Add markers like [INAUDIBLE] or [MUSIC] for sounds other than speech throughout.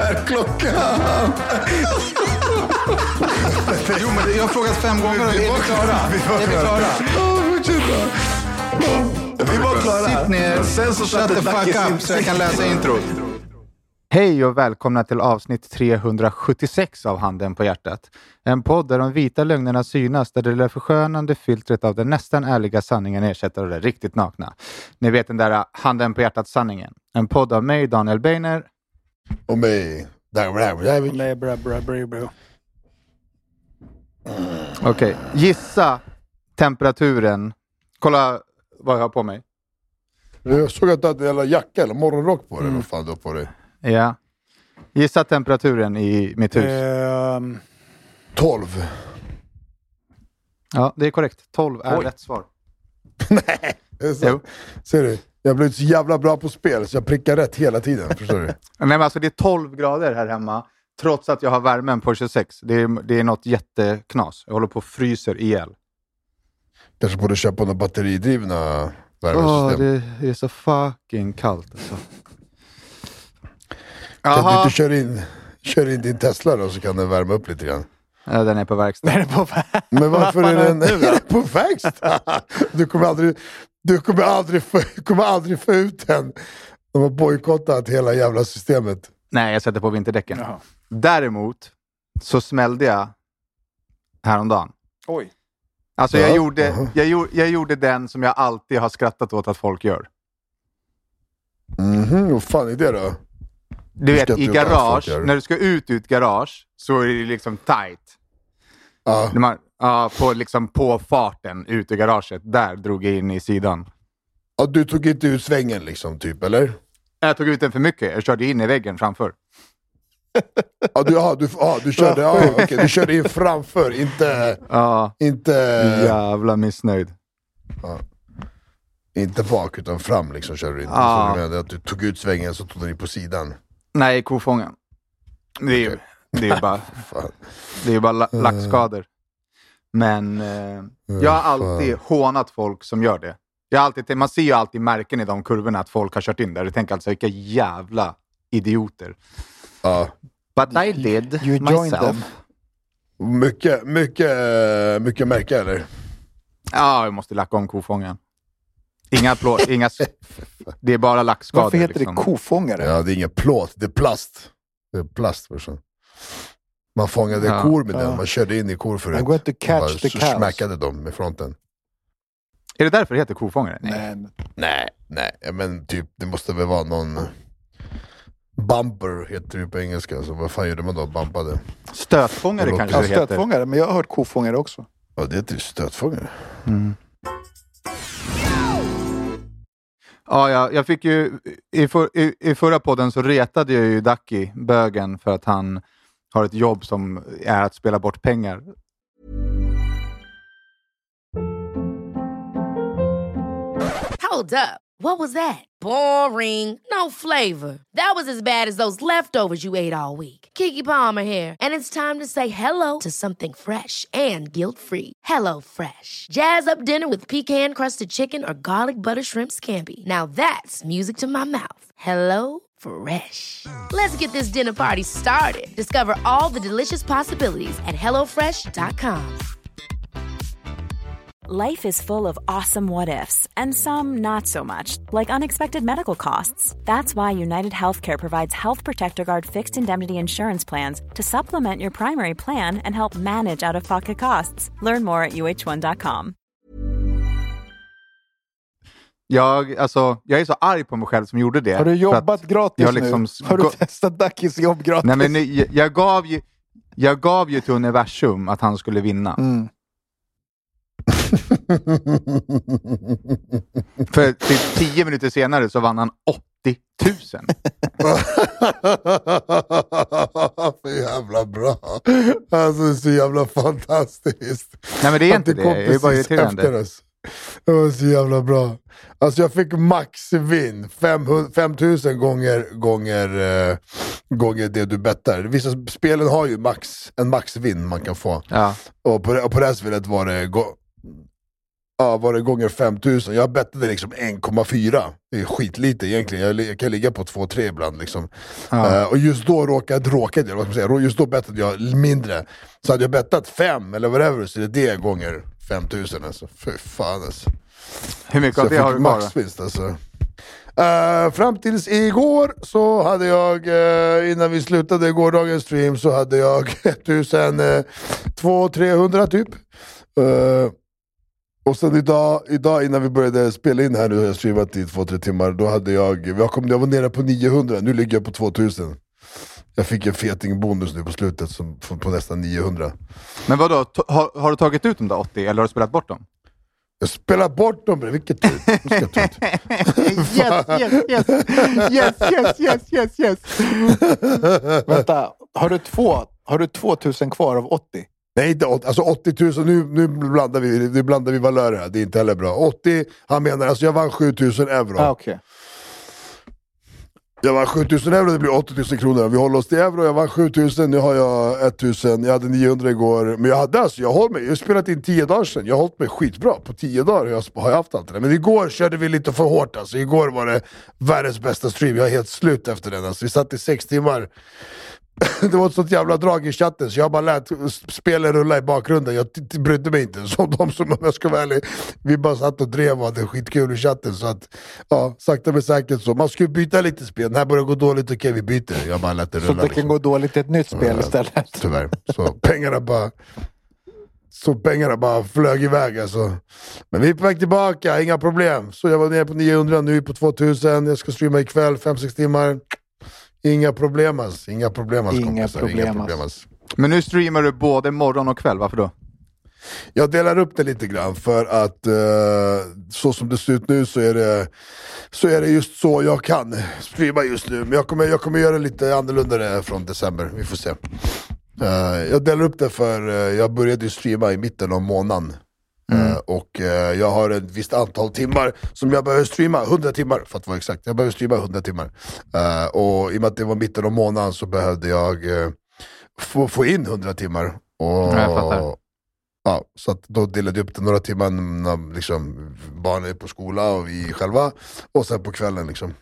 Är klockan? Jo, men jag har frågat fem gånger är vi klara? Är vi klara? Vi var klara. Sitt ner, Sen så shut satte the fuck up så jag kan läsa introt. Hej och välkomna till avsnitt 376 av Handen på hjärtat. En podd där de vita lögnerna synas, där det lilla förskönande filtret av den nästan ärliga sanningen ersätter det riktigt nakna. Ni vet den där Handen på hjärtat-sanningen. En podd av mig, Daniel Beiner. Nej, bra. Okej, gissa temperaturen. Kolla vad jag har på mig. Jag såg att du hade en jävla jacka eller morgonrock på dig. Vad fan du har på dig? Ja. Gissa temperaturen i mitt hus. Ehm, 12. Ja, det är korrekt. 12 är Oj. rätt svar. [LAUGHS] Det är så. Jo. Ser du? Jag har blivit så jävla bra på spel så jag prickar rätt hela tiden. Förstår du? [LAUGHS] Nej, men alltså det är 12 grader här hemma, trots att jag har värmen på 26. Det är, det är något jätteknas. Jag håller på och fryser ihjäl. Kanske borde köpa några batteridrivna värmesystem. det är så fucking kallt alltså. Kan du Jaha, inte köra in, köra in din Tesla då så kan den värma upp lite grann? ja, den är på verkstad. den är på väg. Men varför [LAUGHS] är den är då? [LAUGHS] på verkstad? Du kommer aldrig, du kommer aldrig, få, [LAUGHS] kommer aldrig få ut den. De har bojkottat hela jävla systemet. Nej, jag sätter på vinterdäcken. Jaha. Däremot så smällde jag häromdagen. Oj. Alltså Ja, jag, gjorde, jag, gjorde, jag gjorde den som jag alltid har skrattat åt att folk gör. Mhm, vad fan är det då? Du vet, i garage, när du ska ut ur ett garage så är det liksom tight. Ja, När man, ja, på, liksom på farten ut ur garaget, där drog jag in i sidan. ja, du tog inte ut svängen liksom, typ, eller? Jag tog ut den för mycket, jag körde in i väggen framför. [LAUGHS] Ja, du, ja, du, ja, du, körde, ja, [LAUGHS] okej, du körde in framför, inte, Ja, inte, jävla missnöjd. inte bak utan fram liksom körde du in. Ja. Så du menade att du tog ut svängen så tog den in på sidan. Nej, kofångaren. Det är ju det är bara, [LAUGHS] Fan. det är bara la- lackskador. Men eh, jag har alltid hånat folk som gör det. Jag har alltid, man ser ju alltid märken i de kurvorna att folk har kört in där. Jag tänker alltså, vilka jävla idioter. Ja. But I did You joined them. myself. Mycket, mycket, mycket märke eller? Ja, jag måste lacka om kofångaren. Inga plåt, [LAUGHS] inga... Det är bara lackskador. Varför heter liksom. det kofångare? Ja, det är ingen plåt, det är plast. Det är plast förstås. Man fångade Ja. kor med den, Ja. man körde in i kor förut. I'm going to catch the så cows. smackade de med fronten. Är det därför det heter kofångare? Nej. Nej, nej, men typ det måste väl vara någon... Bumper heter det på engelska, så vad fan gjorde man då? Bumpade? Stötfångare Det kanske Ja, det heter. stötfångare, men jag har hört kofångare också. Ja, det heter ju stötfångare. Ja, ja, jag fick ju... I, för, i, I förra podden så retade jag ju Ducky, bögen, för att han har ett jobb som är att spela bort pengar. Hold up. What was that? Boring. No flavor. That was as bad as those leftovers you ate all week. Kiki Palmer here, and it's time to say hello to something fresh and guilt-free. Hello Fresh. Jazz up dinner with pecan-crusted chicken or garlic butter shrimp scampi. Now that's music to my mouth. Hello Fresh. Let's get this dinner party started. Discover all the delicious possibilities at hellofresh.com. Life is full of awesome what ifs, and some not so much, like unexpected medical costs. That's why United Healthcare provides Health Protector Guard fixed indemnity insurance plans to supplement your primary plan and help manage out of pocket costs. Learn more at uh1.com. Jag, alltså, jag är så arg på mig själv som gjorde det. Har du jobbat gratis jag liksom nu? Har du testat Duckys jobb gratis? Nej, men jag, jag, gav ju, jag gav ju till universum att han skulle vinna. Mm. [LAUGHS] För typ tio minuter senare så vann han 000. [LAUGHS] för jävla bra. Alltså så jävla fantastiskt. Nej men det är inte det. Det är bara irriterande. Det var så jävla bra. Alltså jag fick maxvinn, 500 5000 gånger, gånger, eh, gånger det du bettar. Vissa spelen har ju max, en maxvinn man kan få. Ja. Och på, och på det här spelet var det, gå, ja, var det gånger 5000. Jag bettade liksom 1,4. Det är skitlite egentligen. Jag, jag kan ligga på 2-3 ibland. Liksom. Ja. Eh, och just då råkade, råkade jag, vad ska man säga, just då bettade jag mindre. Så hade jag bettat 5 eller whatever så är det det gånger 5000 alltså. Fy fan alltså. Hur mycket Så av det har du kvar? maxvinst alltså. Eh, fram tills igår så hade jag, eh, innan vi slutade gårdagens stream, så hade jag [LAUGHS] 1200-300 typ. Eh, och sen idag, idag innan vi började spela in här nu, har jag streamat i 2-3 timmar, då hade jag, jag, kom, jag var nere på 900, nu ligger jag på 2000. Jag fick en feting-bonus nu på slutet som, på nästan 900. Men vadå, har, har du tagit ut de där 80 eller har du spelat bort dem? Jag spelar bort dem vilket tur. Nu ska jag ta ut. [LAUGHS] yes, yes, yes, yes, yes, yes, yes, yes. Vänta, har du, två, har du 2000 kvar av 80? Nej, inte 80, alltså 80 000, nu, nu, blandar vi, nu blandar vi valörer här, det är inte heller bra. 80, han menar alltså jag vann 7000 euro. Ah, okej. Jag vann 7000 euro, det blir 80 000 kronor. Vi håller oss till euro, jag vann 7000, nu har jag 1000, jag hade 900 igår. Men jag hade alltså, jag håller mig, jag har spelat in 10 dagar sedan, jag har hållit mig skitbra. På 10 dagar har jag, har jag haft allt det där. Men igår körde vi lite för hårt alltså. Igår var det världens bästa stream, jag är helt slut efter den. Alltså. Vi satt i 6 timmar. [LAUGHS] det var ett sånt jävla drag i chatten så jag bara lät spelet rulla i bakgrunden. Jag brydde mig inte. [LAUGHS] Som de som, om jag ska vara ärlig, vi bara satt och drev och hade skitkul i chatten. Så att, ja, sakta men säkert så. Man skulle byta lite spel. Den här börjar gå dåligt, okej vi byter. Jag bara lät det Så rulla. det kan liksom. gå dåligt i ett nytt spel istället. [LAUGHS] Tyvärr. Så pengarna bara... Så pengarna bara flög iväg alltså. Men vi är på väg tillbaka, inga problem. Så jag var nere på 900, nu är vi på 2000. Jag ska streama ikväll, 5-6 timmar. Inga problem alls. Inga problem alls Inga kompisar. problem Inga problem alls. Men nu streamar du både morgon och kväll, varför då? Jag delar upp det lite grann för att eh, så som det ser ut nu så är det, så är det just så jag kan streama just nu. Men jag kommer, jag kommer göra lite annorlunda från december, vi får se. Eh, jag delar upp det för, eh, jag började ju streama i mitten av månaden. Och eh, jag har ett visst antal timmar som jag behöver streama, 100 timmar för att vara exakt. Jag behöver streama 100 timmar. Eh, och i och med att det var mitten av månaden så behövde jag eh, få, få in 100 timmar. Och, Ja, jag fattar. Ja, så att då delade jag upp det några timmar när liksom, barnen är på skola och vi själva. Och sen på kvällen liksom.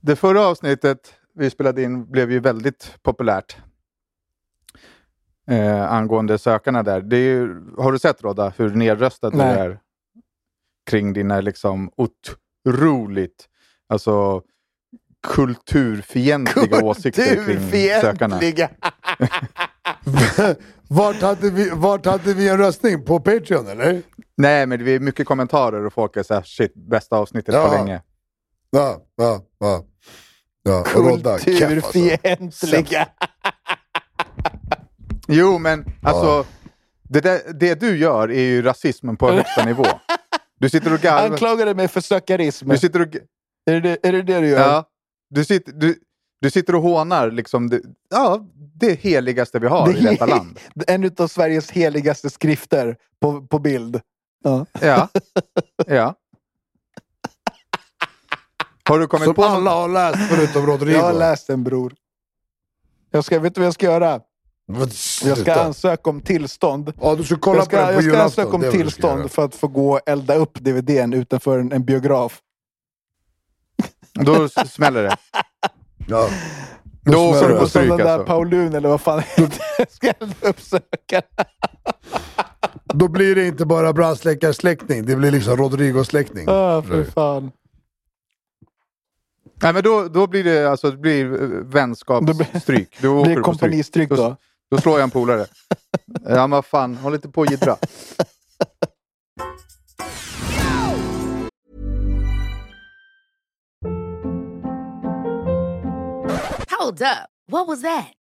Det förra avsnittet vi spelade in blev ju väldigt populärt. Eh, angående sökarna där. Det är ju, har du sett Rodda hur nedröstad du är kring dina liksom otroligt alltså, kulturfientliga åsikter kring sökarna? Kulturfientliga! [LAUGHS] vart, hade vi, vart hade vi en röstning? På Patreon eller? Nej, men det är mycket kommentarer och folk är såhär shit, bästa avsnittet Ja. på länge. Ja, ja, ja. ja. alltså. Kulturfientliga! Jo, men alltså det, där, det du gör är ju rasismen på högsta [LAUGHS] nivå. Du sitter och garvar. Anklagade mig för sökarism. Du sitter och, Är det är det, det du gör? ja, du, sitter, du, du sitter och hånar liksom det, ja, det heligaste vi har Det i detta [LAUGHS] land. En av Sveriges heligaste skrifter på, på bild. Ja. Ja. [LAUGHS] ja. Har du kommit Som på alla har läst förutom Rodrigo. Jag har läst den bror. Jag ska, vet du vad jag ska göra? Jag ska ansöka om tillstånd. Ja, du ska kolla Jag på den ska, på jag ska ansöka om ska tillstånd för att få gå och elda upp DVDn utanför en, en biograf. [LAUGHS] Då smäller det. Ja. Då smäller åker du på som den stryk där alltså. Paulun eller vad fan [LAUGHS] ska elda upp sökarna. [LAUGHS] Då blir det inte bara brandsläckarsläckning, det blir liksom Rodrigo-släckning. Ah, för fan. Nej, men då, då blir det alltså det blir vänskapsstryk. Då Det blir stryk. kompanistryck då. Då slår jag en polare. [LAUGHS] Ja men vad fan, håll inte på och jiddra. Hold up. What was that?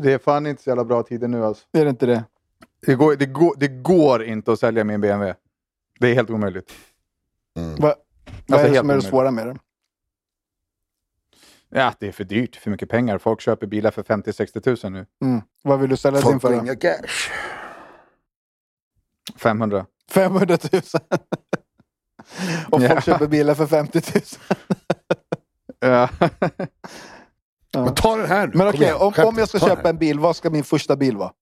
Det är fan inte så jävla bra tider nu alltså. Är det inte det? Det går, det, går, det går inte att sälja min BMW. Det är helt omöjligt. Vad, vad Alltså, är det som är det svåra med det? Ja, det är för dyrt. För mycket pengar. Folk köper bilar för 50-60 tusen nu. Mm. Vad vill du sälja din Folk för? då? inga cash. 500. 500 000. Och folk Ja. köper bilar för 50 000. Ja. [LAUGHS] Men ta den här nu. Men okej, igen, om, om jag ska köpa en bil, vad ska min första bil vara?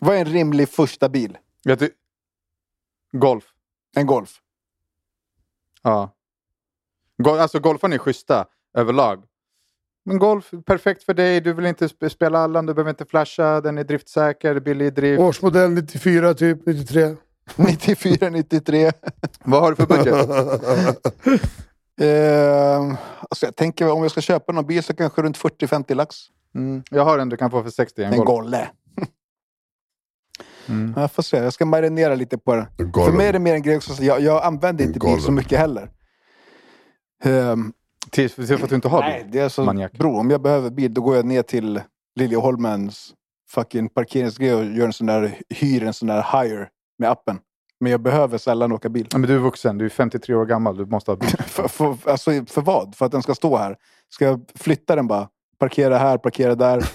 Vad är en rimlig första bil? Vet du? Golf. En Golf. Ja. Gol- alltså golfarna är schyssta överlag. Men golf, perfekt för dig. Du vill inte sp- spela Allan, du behöver inte flasha. Den är driftsäker, billig i drift. Årsmodell 94, typ 93. 94, 93. Vad har du för budget? [LAUGHS] Eh, alltså jag tänker om jag ska köpa någon bil så kanske runt 40-50 lax. Mm. Jag har en du kan få för 60. En, En. Golle. Mm. Jag får se, jag ska marinera lite på. Golf. För mig är det mer en grej också, så jag, jag använder inte bil så mycket heller. Ehm, Till, till för att du inte har nej, bil? det är så, Maniak. bro, om jag behöver bil då går jag ner till Liljeholmens fucking parkeringsgrej och gör en sån där, hyr en sån där hire med appen. Men jag behöver sällan åka bil. Ja, men du är vuxen, du är 53 år gammal, du måste ha bil. [LAUGHS] För, för, alltså, för vad? För att den ska stå här? Ska jag flytta den bara? Parkera här, parkera där?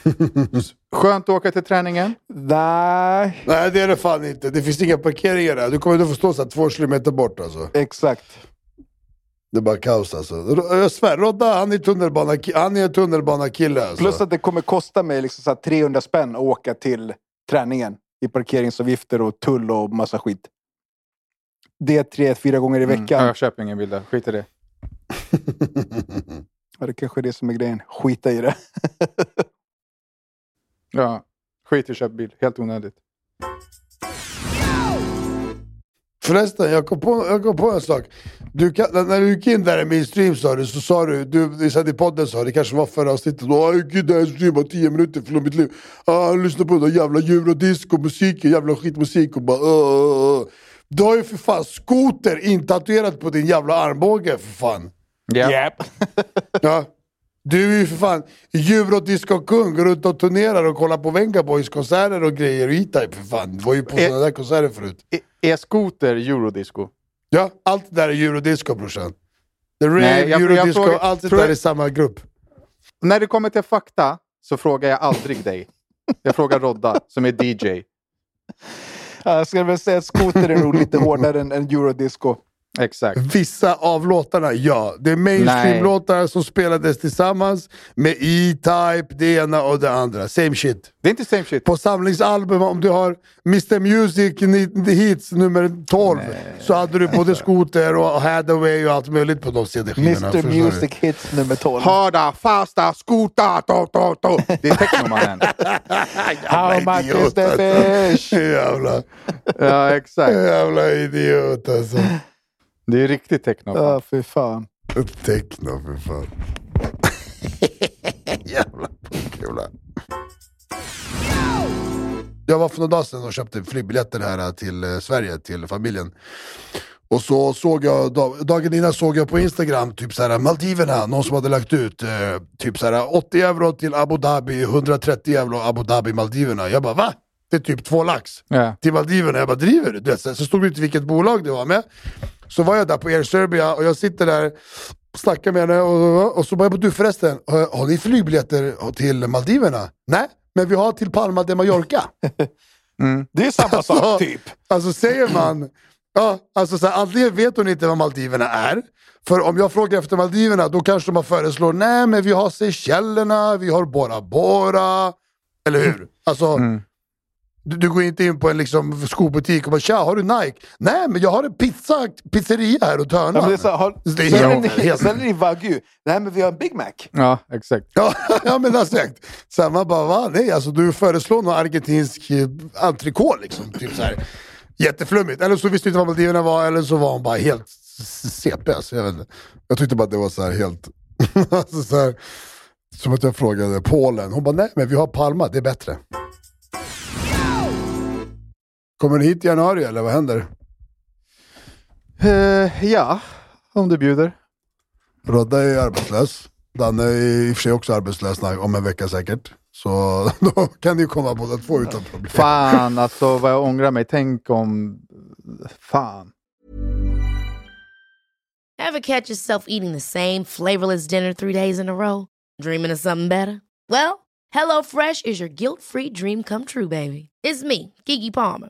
[LAUGHS] Skönt att åka till träningen. Nej, Nej det är det fan inte. Det finns inga parkeringar där. Du kommer inte få stå så här två kilometer bort alltså. exakt. Det är bara kaos alltså. Jag svär, Rodda han är tunnelbana, han är tunnelbanakille alltså. Plus att det kommer kosta mig liksom så här 300 spänn att åka till träningen. I parkeringsavgifter och tull och massa skit. Det tre, fyra gånger i Mm. veckan. Ja, jag köper ingen bil där, skit i det. Ja, det kanske är det som är grejen. Skita i det. [LAUGHS] Ja, skit i att köpa bil, helt onödigt. Förresten, jag kom, på, jag kom på en sak. Du kan, när du gick in där i min stream sa du, så sa du, du satt i podden sa det kanske var förra avsnittet, "Åh, jag gick in där i streamade 10 minuter från mitt liv. Ah, jag lyssnade på den där jävla eurodisco-musiken, jävla skitmusik och bara "Åh, åh, åh." Du har ju för fan skoter intatuerat på din jävla armbåge för fan. Ja. [LAUGHS] Ja. Du är ju för fan eurodisco-kung, går runt och turnerar och kollar på Vengaboys konserter och grejer och E-Type för fan. Du var ju på Eh. sådana där konserter förut. Är- Är skoter eurodisco? Ja, allt det där är eurodisco brorsan. The rave, Nej, jag- jag eurodisco, frågar- allt det där jag- är samma grupp. När det kommer till fakta så frågar jag aldrig dig. Jag frågar Rodda, som är DJ. Jag skulle väl säga att skoter är nog lite hårdare än, än eurodisco. Exakt. Vissa av låtarna, ja. Det är mainstream-låtar som spelades tillsammans med E-Type, det ena och det andra. Same shit. Det är inte same shit. På samlingsalbum, om du har Mr Music The Hits nummer 12, så hade du både Scooter och Hathaway och allt möjligt på de CD-skivorna. Mr förstår du? Music Hits nummer 12. Harda, fasta, skota, to, to, to. Det är technomannen. How much is the alltså. fish? Jävla, Ja, exakt. jävla idiot alltså. Det är riktigt techno. Ja, fy fan. Techno för fan. [LAUGHS] Jävla kula. Jag var för några dagar sedan och köpte flygbiljetter här till eh, Sverige, till familjen. Och så såg jag, dag- dagen innan såg jag på Instagram, typ såhär Maldiverna, någon som hade lagt ut eh, typ såhär 80 euro till Abu Dhabi, 130 euro Abu Dhabi, Maldiverna. Jag bara va? Det är typ två lax Ja. till Maldiverna. Jag bara driver du? Så stod det inte vilket bolag det var med. Så var jag där på Air Serbia och jag sitter där och snackar med henne och, och så bara, du förresten, har, ni flygbiljetter till Maldiverna? Nej, men vi har till Palma de Mallorca. [LAUGHS] Det är samma sak typ. Alltså säger man, ja, alltså så här, antingen vet hon inte vad Maldiverna är. För om jag frågar efter Maldiverna då kanske man föreslår, nej men vi har Seychellerna, vi har Bora Bora. Eller hur? Alltså, du, du går inte in på en liksom, skobutik och bara tja, har du Nike? Nej men jag har en pizza, pizzeria här och Ja, Törnan. men det är så, har, Det är säljer helt- ni, helt- säljer ni Wagyu? Nej, men vi har en Big Mac. Ja, exakt. Ja, [LAUGHS] ja men exakt. Så här, man bara, va? Nej, alltså du föreslår någon argentinsk eh, entrecote liksom. Typ så här. Jätteflummigt. Eller så visste du inte vad Maldiverna var, eller så var hon bara helt CP. Alltså, jag, vet inte. jag tyckte bara att det var så här helt... [LAUGHS] alltså, så här, som att jag frågade Polen. Hon bara, nej men vi har Palma, det är bättre. Kommer ni hit i januari eller vad händer? Eh, ja, om du bjuder. Rodda är arbetslös. Danne är i och för sig också arbetslös om en vecka säkert. Så [LAUGHS] då kan ni komma båda två utan problem. Fan, alltså vad jag ångrar mig. Tänk om... Fan. Ever catch yourself eating the same flavorless dinner three days in a row? Dreaming of something better? Well, HelloFresh is your guilt free dream come true, baby. It's me, Gigi Palmer.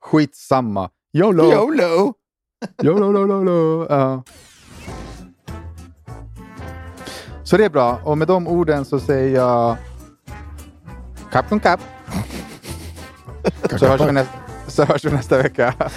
Skitsamma. YOLO! YOLO! YOLO, YOLO, YOLO. Ja. Så det är bra. Och med de orden så säger jag... Kapten Kapp. Så hörs vi, nästa, så hörs vi nästa vecka. [LAUGHS]